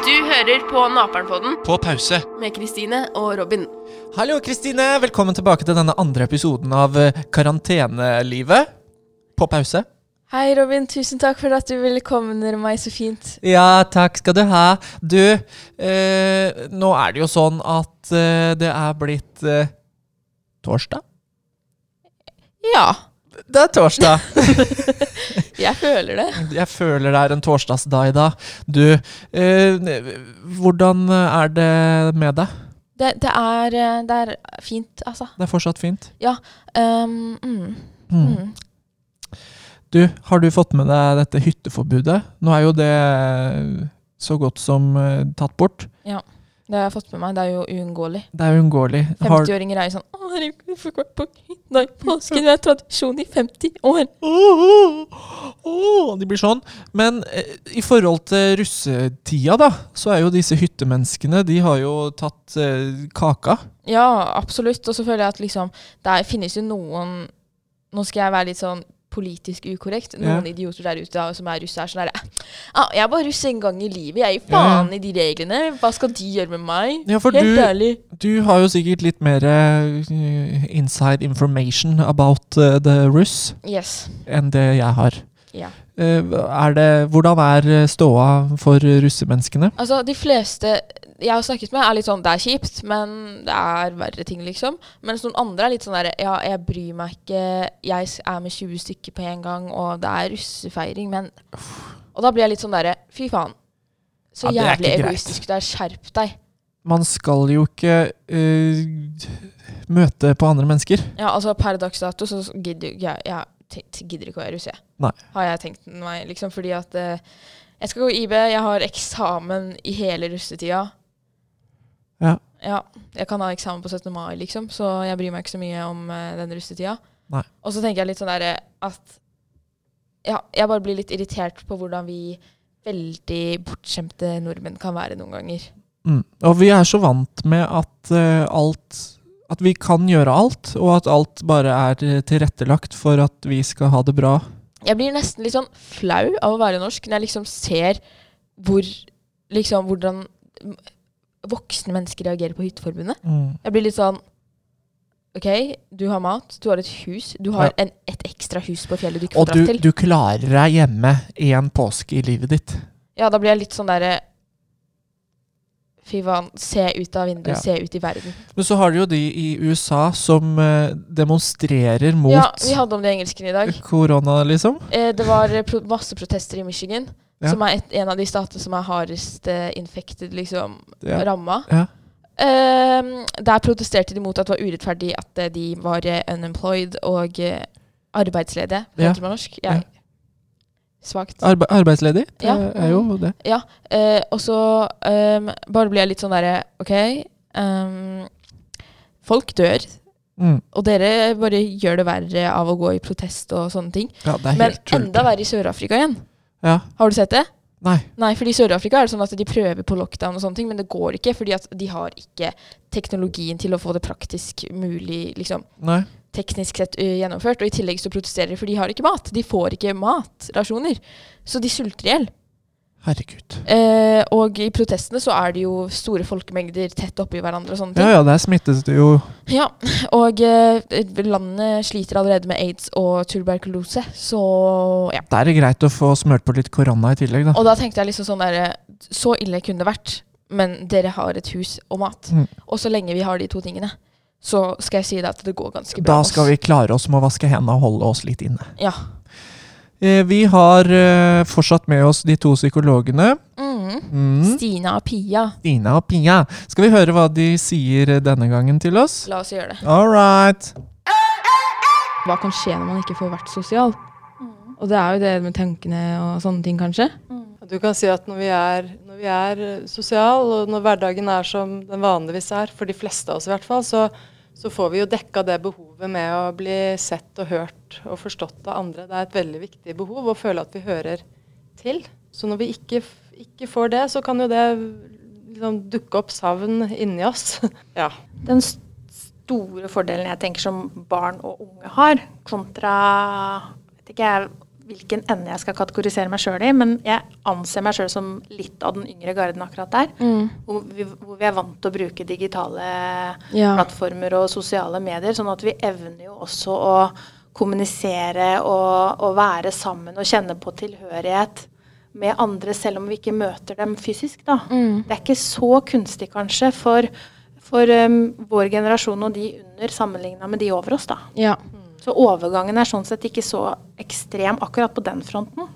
Du hører på Naperen-podden På pause. med Kristine og Robin. Hallo, Kristine. Velkommen tilbake til denne andre episoden av eh, Karantenelivet. På pause. Hei, Robin. Tusen takk for at du ville komme ned meg så fint. Ja, takk skal du ha. Du, eh, nå er det jo sånn at eh, det er blitt eh, torsdag? Ja, Det er torsdag. jeg føler det. Jeg føler det er en torsdagsdag i dag. Du, eh, hvordan er det med deg? Det, det, er, eh, det er fint, altså. Det er fortsatt fint? Um, mm, Mm. Du, har du fått med deg dette hytteforbudet? Nå er jo det så godt som eh, tatt bort. Ja, Det har jeg fått med meg. Det er jo uunngåelig. Det er uunngåelig. 50-åringer er jo sånn Å, herregud, hvorfor går jeg på hytta i påsken. Det er tradisjon i 50 år. De blir sånn. Men eh, i forhold til russetida, da, så er jo disse hyttemenneskene De har jo tatt eh, kaka. Ja, absolutt. Og så føler jeg at liksom Det finnes jo noen Nå skal jeg være litt sånn politisk ukorrekt. Noen Ja. idioter der ute som er russ, er sånn herre ah, 'Jeg var russ en gang i livet. Jeg gir faen i de reglene. Hva skal de gjøre med meg?' Ja, for Helt du, ærlig. du har jo sikkert litt mer uh, inside information about uh, the russ Yes. enn det jeg har. Ja. Uh, er det, hvordan er ståa for russemenneskene? Altså, de fleste jeg har snakket med, er litt sånn 'Det er kjipt, men det er verre ting', liksom. Mens noen andre er litt sånn derre 'Ja, jeg bryr meg ikke. Jeg er med 20 stykker på en gang, og det er russefeiring', men Og da blir jeg litt sånn derre 'Fy faen'. Så Ja, jævlig egoistisk det er. Skjerp deg. Man skal jo ikke uh, møte på andre mennesker. Ja, altså per dags dato så gidder jeg, jeg te- gidder ikke å være russ, jeg. Nei. Har jeg tenkt meg, liksom. Fordi at uh, jeg skal gå IB, jeg har eksamen i hele russetida. Ja. Ja, jeg kan ha eksamen på 17. mai, liksom, så jeg bryr meg ikke så mye om uh, den russetida. Nei. Og så tenker jeg litt sånn derre at Ja, jeg bare blir litt irritert på hvordan vi veldig bortskjemte nordmenn kan være noen ganger. Mm. Og vi er så vant med at uh, alt At vi kan gjøre alt, og at alt bare er eh, tilrettelagt for at vi skal ha det bra. Jeg blir nesten litt sånn flau av å være norsk når jeg liksom ser hvor liksom hvordan voksne mennesker reagerer på Hytteforbundet. Mm. Jeg blir litt sånn OK, du har mat, du har et hus. Du har en, et ekstra hus på fjellet du ikke får dratt til. Og du klarer deg hjemme én påske i livet ditt. Ja, da blir jeg litt sånn derre Fy faen, se ut av vinduet, Ja. se ut i verden. Men så har du jo de i USA som eh, demonstrerer mot Ja, vi hadde om det i engelsken i dag. korona, liksom. Eh, det var masse protester i Michigan, Ja. som er et, en av de statene som er hardest uh, infected, liksom, Ja. ramma. Ja. Ehm, der protesterte de mot at det var urettferdig at uh, de var eh, unemployed og arbeidsledige. Heter det på norsk? Ja. Ja. Svakt. Arbe arbeidsledig, det Ja. er jo det. Ja. og så um, bare blir jeg litt sånn derre OK. Um, folk dør, Mm. og dere bare gjør det verre av å gå i protest og sånne ting. Ja, Men enda verre i Sør-Afrika igjen. Ja. Har du sett det? Nei. Nei, fordi i Sør-Afrika er det sånn at de prøver på lockdown og sånne ting, men det går ikke, fordi at de har ikke teknologien til å få det praktisk mulig, liksom, Nei. teknisk sett gjennomført. Og i tillegg så protesterer de, for de har ikke mat. De får ikke matrasjoner. Så de sulter i hjel. Herregud. Eh, og i protestene så er det jo store folkemengder tett oppi hverandre og sånne ting. Ja ja, der smittes det jo Ja, og eh, landet sliter allerede med aids og tuberkulose, så ja. Da er det greit å få smørt på litt korona i tillegg, da. Og da tenkte jeg liksom sånn der Så ille kunne det vært, men dere har et hus og mat. Mm. Og så lenge vi har de to tingene, så skal jeg si deg at det går ganske bra. Da skal vi klare oss med å vaske hendene og holde oss litt inne. Ja. Eh, Vi har eh, fortsatt med oss de to psykologene. Mm. Mm. Stina og Pia. Stina og Pia. Skal vi høre hva de sier eh, denne gangen til oss? La oss gjøre det. All right. Hva kan skje når man ikke får vært sosial? Og det er jo det med tankene og sånne ting, kanskje. Du kan si at når vi er, når vi er sosial, og når hverdagen er som den vanligvis er, for de fleste av oss i hvert fall, så, så får vi jo dekka det behovet med å bli sett og hørt og forstått av andre. Det er et veldig viktig behov å føle at vi hører til. Så når vi ikke, ikke får det, så kan jo det liksom dukke opp savn inni oss. ja. Den store fordelen jeg tenker som barn og unge har, kontra vet ikke jeg hvilken ende jeg skal kategorisere meg sjøl i, men jeg anser meg sjøl som litt av den yngre garden akkurat der. Mm. Hvor vi, hvor vi er vant til å bruke digitale Ja. plattformer og sosiale medier. Sånn at vi evner jo også å kommunisere og, og være sammen og kjenne på tilhørighet med andre, selv om vi ikke møter dem fysisk. Da. Mm. Det er ikke så kunstig kanskje for, for um, vår generasjon og de under sammenligna med de over oss. da. Ja. Så overgangen er sånn sett ikke så ekstrem akkurat på den fronten.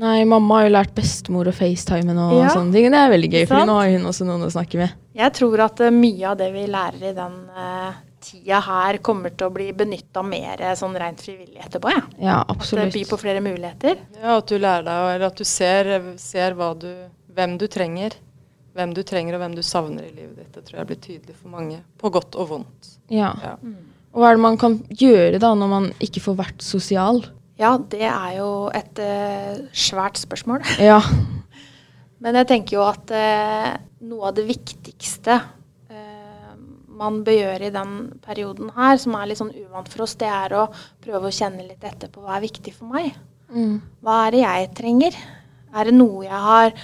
Nei, mamma har jo lært bestemor å facetime og Ja. sånne ting. Det er veldig gøy, for nå har hun også noen å snakke med. Jeg tror at uh, mye av det vi lærer i den eh, tida her, kommer til å bli benytta mer sånn rent frivillig etterpå. Ja. Ja, absolutt. At det byr på flere muligheter. Ja, at du lærer deg, eller at du ser, ser hva du, hvem du trenger. Hvem du trenger og hvem du savner i livet ditt. Det tror jeg blir tydelig for mange, på godt og vondt. Ja. Ja. Og hva er det man kan gjøre da når man ikke får vært sosial? Ja, det er jo et uh, svært spørsmål. Ja. Men jeg tenker jo at uh, noe av det viktigste man bør gjøre i den perioden her, som er litt sånn uvant for oss, det er å prøve å kjenne litt etter på hva er viktig for meg. Mm. Hva er det jeg trenger? Er det noe jeg har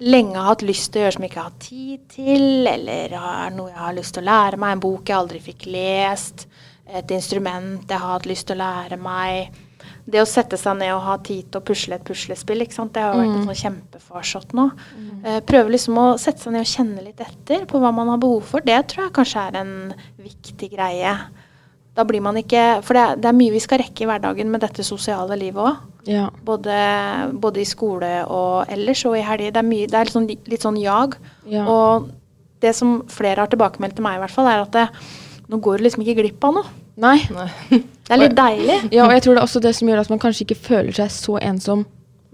lenge hatt lyst til å gjøre som jeg ikke har hatt tid til? Eller er det noe jeg har lyst til å lære meg? En bok jeg aldri fikk lest? Et instrument jeg har hatt lyst til å lære meg? Det å sette seg ned og ha tid til å pusle et puslespill, ikke sant? det har vært en sånn kjempefarsott nå. Eh, prøve liksom å sette seg ned og kjenne litt etter på hva man har behov for. Det tror jeg kanskje er en viktig greie. Da blir man ikke For det er, det er mye vi skal rekke i hverdagen med dette sosiale livet òg. Ja. Både, både i skole og ellers og i helger. Det er, mye, det er litt, sånn, litt sånn jag. Ja. Og det som flere har tilbakemeldt til meg, i hvert fall, er at det, nå går du liksom ikke glipp av noe. Nei. Nei. Det er litt deilig. Ja, og jeg tror det er også det som gjør at man kanskje ikke føler seg så ensom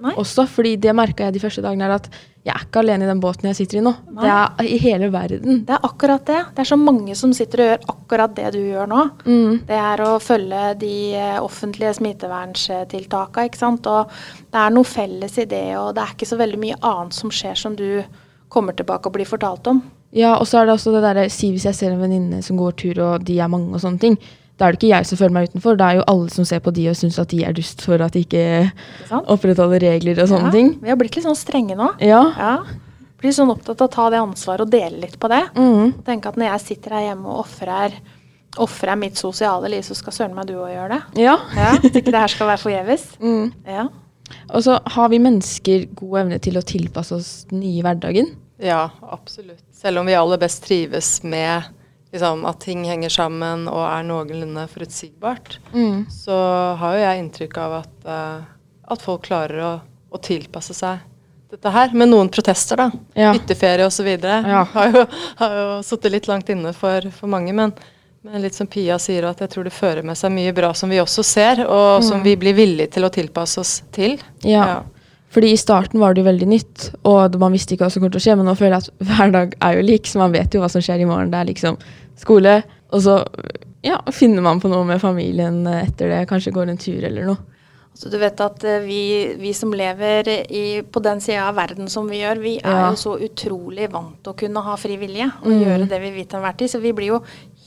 Nei. også. Fordi det merka jeg de første dagene, er at jeg er ikke alene i den båten jeg sitter i nå. Nei. Det er i hele verden. Det er akkurat det. Det er så mange som sitter og gjør akkurat det du gjør nå. Mm. Det er å følge de eh, offentlige smitteverntiltakene, ikke sant. Og det er noe felles i det, og det er ikke så veldig mye annet som skjer som du kommer tilbake og blir fortalt om. Ja, og så er det også det derre Si hvis jeg ser en venninne som går tur, og de er mange og sånne ting. Da er det ikke jeg som føler meg utenfor, det er jo alle som ser på de og syns at de er dust for at de ikke opprettholder regler og sånne Ja, ting. Vi har blitt litt sånn strenge nå. Ja. Ja. Blir sånn opptatt av å ta det ansvaret og dele litt på det. Mm. Tenke at når jeg sitter her hjemme og ofrer ofrer mitt sosiale liv, så skal søren meg du òg gjøre det. ja. Ja, At ikke det her skal være forgjeves. Mm. Ja. Og så har vi mennesker god evne til å tilpasse oss den nye hverdagen. Ja, absolutt. Selv om vi aller best trives med liksom, at ting henger sammen og er noenlunde forutsigbart, Mm. så har jo jeg inntrykk av at, uh, at folk klarer å, å tilpasse seg dette her. Med noen protester, da. Ja. Hytteferie osv. Ja. Har jo, har jo sittet litt langt inne for, for mange. Men, men litt som Pia sier, at jeg tror det fører med seg mye bra som vi også ser, og som vi blir villige til å tilpasse oss til. Ja. Fordi i starten var det jo veldig nytt, og man visste ikke hva som kom til å skje. Men nå føler jeg at hver dag er jo lik, så man vet jo hva som skjer i morgen. Det er liksom skole, og så ja, finner man på noe med familien etter det. Kanskje går en tur eller noe. Så du vet at eh, vi, vi som lever i, på den sida av verden som vi gjør, vi er Ja. jo så utrolig vant til å kunne ha fri vilje og Mm. gjøre det vi vil til enhver tid. Så vi blir jo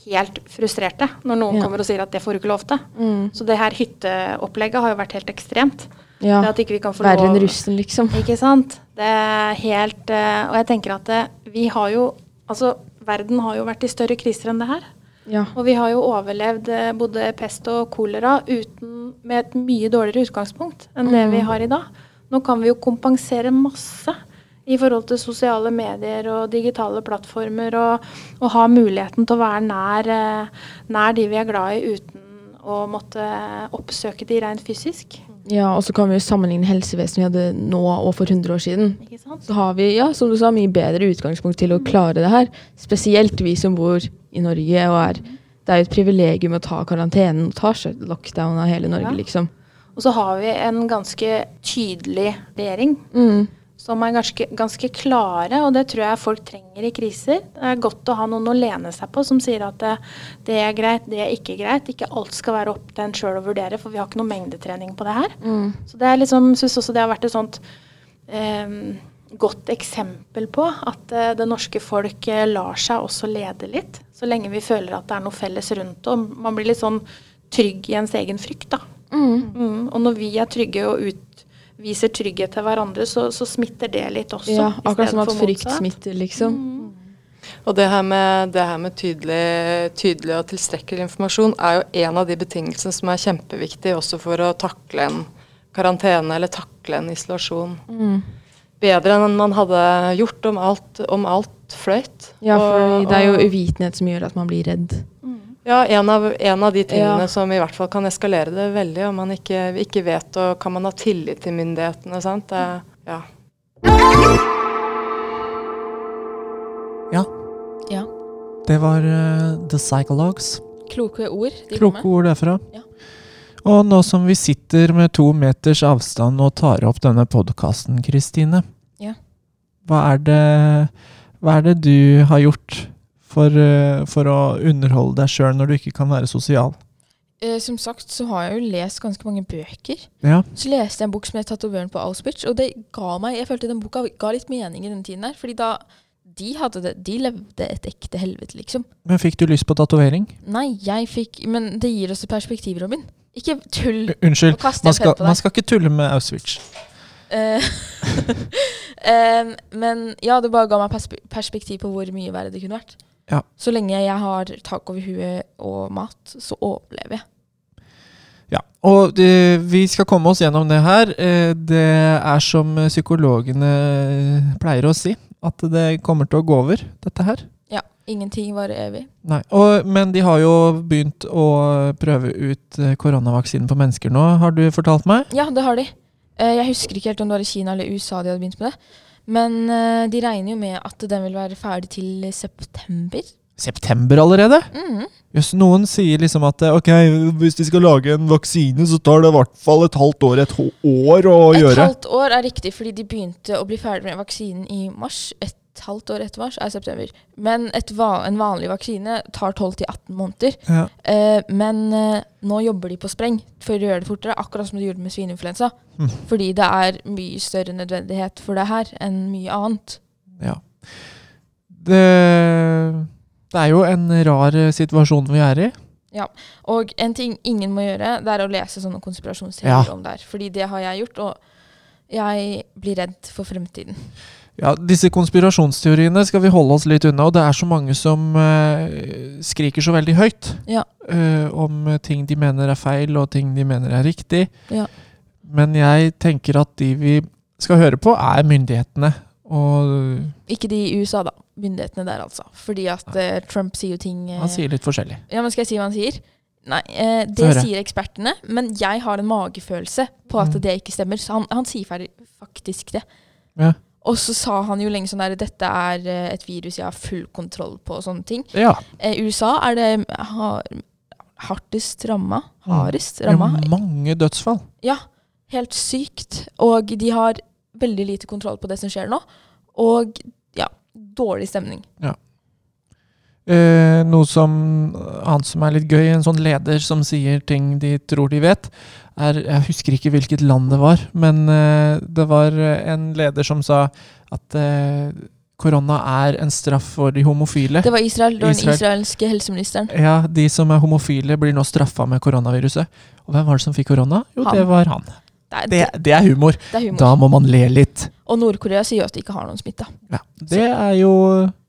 helt frustrerte når noen Ja. kommer og sier at det får du ikke lov til. Mm. Så det her hytteopplegget har jo vært helt ekstremt. Ja. Det at ikke vi kan få Verre enn russen, liksom. Ikke sant? Det er helt eh, Og jeg tenker at det, vi har jo Altså, verden har jo vært i større kriser enn det her. Ja. Og vi har jo overlevd eh, både pest og kolera uten, med et mye dårligere utgangspunkt enn det Mm. vi har i dag. Nå kan vi jo kompensere masse i forhold til sosiale medier og digitale plattformer, og, og ha muligheten til å være nær, eh, nær de vi er glad i, uten å måtte oppsøke de rent fysisk. Ja, og så kan vi jo sammenligne helsevesenet vi hadde nå og for 100 år siden. Ikke sant? Så har vi, ja, som du sa, mye bedre utgangspunkt til å klare det her. Spesielt vi som bor i Norge og er Det er jo et privilegium å ta karantenen og ta lockdown av hele Norge, Ja. liksom. Og så har vi en ganske tydelig regjering Mm. Som er ganske, ganske klare, og det tror jeg folk trenger i kriser. Det er godt å ha noen å lene seg på som sier at det, det er greit, det er ikke greit. Ikke alt skal være opp til en sjøl å vurdere, for vi har ikke noe mengdetrening på det her. Mm. Så det er liksom, syns også det har vært et sånt eh, godt eksempel på at eh, det norske folk eh, lar seg også lede litt. Så lenge vi føler at det er noe felles rundt det. Og man blir litt sånn trygg i ens egen frykt, da. Mm, og når vi er trygge og utviser trygghet til hverandre, så, så smitter det litt også. Ja, akkurat som at frykt motsatt. smitter, liksom. Og det her med, det her med tydelig, tydelig og tilstrekkelig informasjon er jo en av de betingelsene som er kjempeviktig også for å takle en karantene eller takle en isolasjon. Mm. Bedre enn man hadde gjort om alt, om alt fløyt. Ja, for Og- det er jo uvitenhet som gjør at man blir redd. Ja, en av, en av de tingene Ja. som i hvert fall kan eskalere det veldig, om man ikke, ikke vet og kan man ha tillit til myndighetene. sant? Det, ja. Ja, Ja. det var uh, The Psychologues. Kloke ord. de Kloke ord derfra. Ja. Og nå som vi sitter med to meters avstand og tar opp denne podkasten, Kristine. Ja. Hva er det Hva er det du har gjort for, eh, for å underholde deg sjøl når du ikke kan være sosial? Eh, som sagt så har jeg jo lest ganske mange bøker. Ja. Så leste jeg en bok som het 'Tatovøren på Auschwitz', og det ga meg Jeg følte den boka ga litt mening i den tiden der. Fordi da de hadde det De levde et ekte helvete, liksom. Men fikk du lyst på tatovering? Nei, jeg fikk Men det gir oss et perspektiv, Robin. Ikke tull Unnskyld, man skal, man skal ikke tulle med Auschwitz. Em, men ja, det bare ga meg perspektiv på hvor mye verre det kunne vært. Ja. Så lenge jeg har tak over huet og mat, så overlever jeg. Ja, og det, vi skal komme oss gjennom det her. Eh, det er som psykologene pleier å si, at det kommer til å gå over, dette her. Ja, Ingenting varer evig. Nei, og, Men de har jo begynt å prøve ut eh, koronavaksinen på mennesker nå, har du fortalt meg? Ja, det har de. Eh, jeg husker ikke helt om det var i Kina eller USA de hadde begynt med det. Men eh, de regner jo med at den vil være ferdig til september. September allerede? Mhm. Jøss, noen sier liksom at eh, ok, hvis de skal lage en vaksine, så tar det i hvert fall et halvt år, et år å Et gjøre. halvt år er riktig, fordi de begynte å bli ferdig med vaksinen i mars. Et halvt år etter mars er september. Men et va en vanlig vaksine tar 12-18 måneder. Ja. Eh, men eh, nå jobber de på spreng for å gjøre det fortere, akkurat som de gjorde med svineinfluensa. Mm. Fordi det er mye større nødvendighet for det her enn mye annet. ja. Det, det er jo en rar eh, situasjon vi er i. Ja, Og en ting ingen må gjøre, det er å lese sånne konspirasjonsteorier Ja. om det her. Fordi det har jeg gjort, og jeg blir redd for fremtiden. Ja, Disse konspirasjonsteoriene skal vi holde oss litt unna, og det er så mange som uh, skriker så veldig høyt Ja. uh, om ting de mener er feil, og ting de mener er riktig. Ja. Men jeg tenker at de vi skal høre på, er myndighetene. Og Ikke de i USA, da. Myndighetene der, altså. Fordi at uh, Trump sier jo ting han sier litt forskjellig. Ja, men Skal jeg si hva han sier? Nei, det sier ekspertene, men jeg har en magefølelse på at Mm. det ikke stemmer. Så han, han sier faktisk det. Ja. Og så sa han jo lenge sånn der dette er eh, et virus jeg har full kontroll på og sånne ting. Ja. Eh, USA er det har, hardest ramma. Hardest Hardest Det er mange dødsfall. Ja, helt sykt. Og de har veldig lite kontroll på det som skjer nå. Og ja, dårlig stemning. Eh, noe som annet som er litt gøy, en sånn leder som sier ting de tror de vet, er Jeg husker ikke hvilket land det var, men uh, det var en leder som sa at uh, korona er en straff for de homofile. Det var Israel. Det var den Israel. israelske helseministeren. Ja, de som er homofile, blir nå straffa med koronaviruset. Og hvem var det som fikk korona? Jo, Han. det var han. Det er, Det, det er humor. det er humor. Da må man le litt. Og Nord-Korea sier jo at de ikke har noen smitte. Ja, det er jo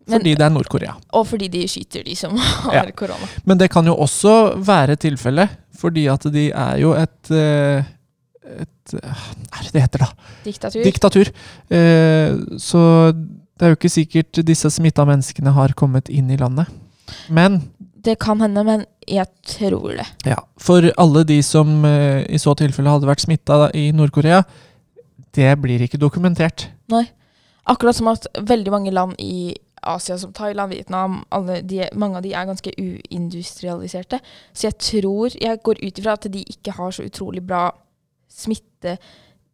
fordi det er Nord-Korea. Og fordi de skyter de som har Ja. korona. Men det kan jo også være tilfellet, fordi at de er jo et eh, et Hva er det det heter, da? Diktatur. Diktatur. Eh, så det er jo ikke sikkert disse smitta menneskene har kommet inn i landet. Men det kan hende, men jeg tror det. ja, for alle de som eh, i så tilfelle hadde vært smitta i Nord-Korea, det blir ikke dokumentert. Nei. Akkurat som at veldig mange land i Asia, som Thailand, Vietnam, de, mange av de er ganske uindustrialiserte. Så jeg tror Jeg går ut ifra at de ikke har så utrolig bra smitte...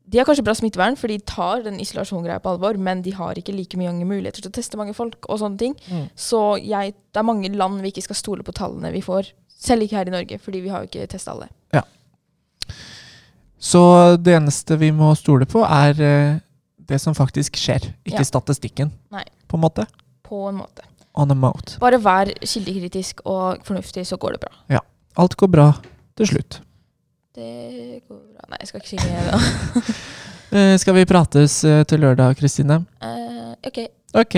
De har kanskje bra smittevern, for de tar den isolasjongreia på alvor, men de har ikke like mange muligheter til å teste mange folk og sånne ting. Mm. Så jeg, det er mange land vi ikke skal stole på tallene vi får. Selv ikke her i Norge, fordi vi har jo ikke testa alle. Ja. Så det eneste vi må stole på, er eh, det som faktisk skjer, ikke Ja. statistikken, Nei. på en måte. På en måte. On a mote. Bare vær kildekritisk og fornuftig, så går det bra. Ja. Alt går bra til slutt. Det går bra. Nei, jeg skal ikke synge det. Eh, skal vi prates eh, til lørdag, Kristine? Uh, ok. Ok.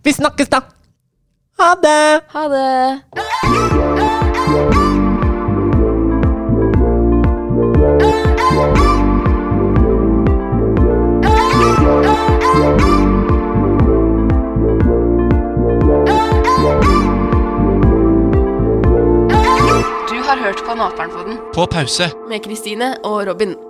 Vi snakkes, da! Ha det! Ha det. Du på. På pause. Med Kristine og Robin.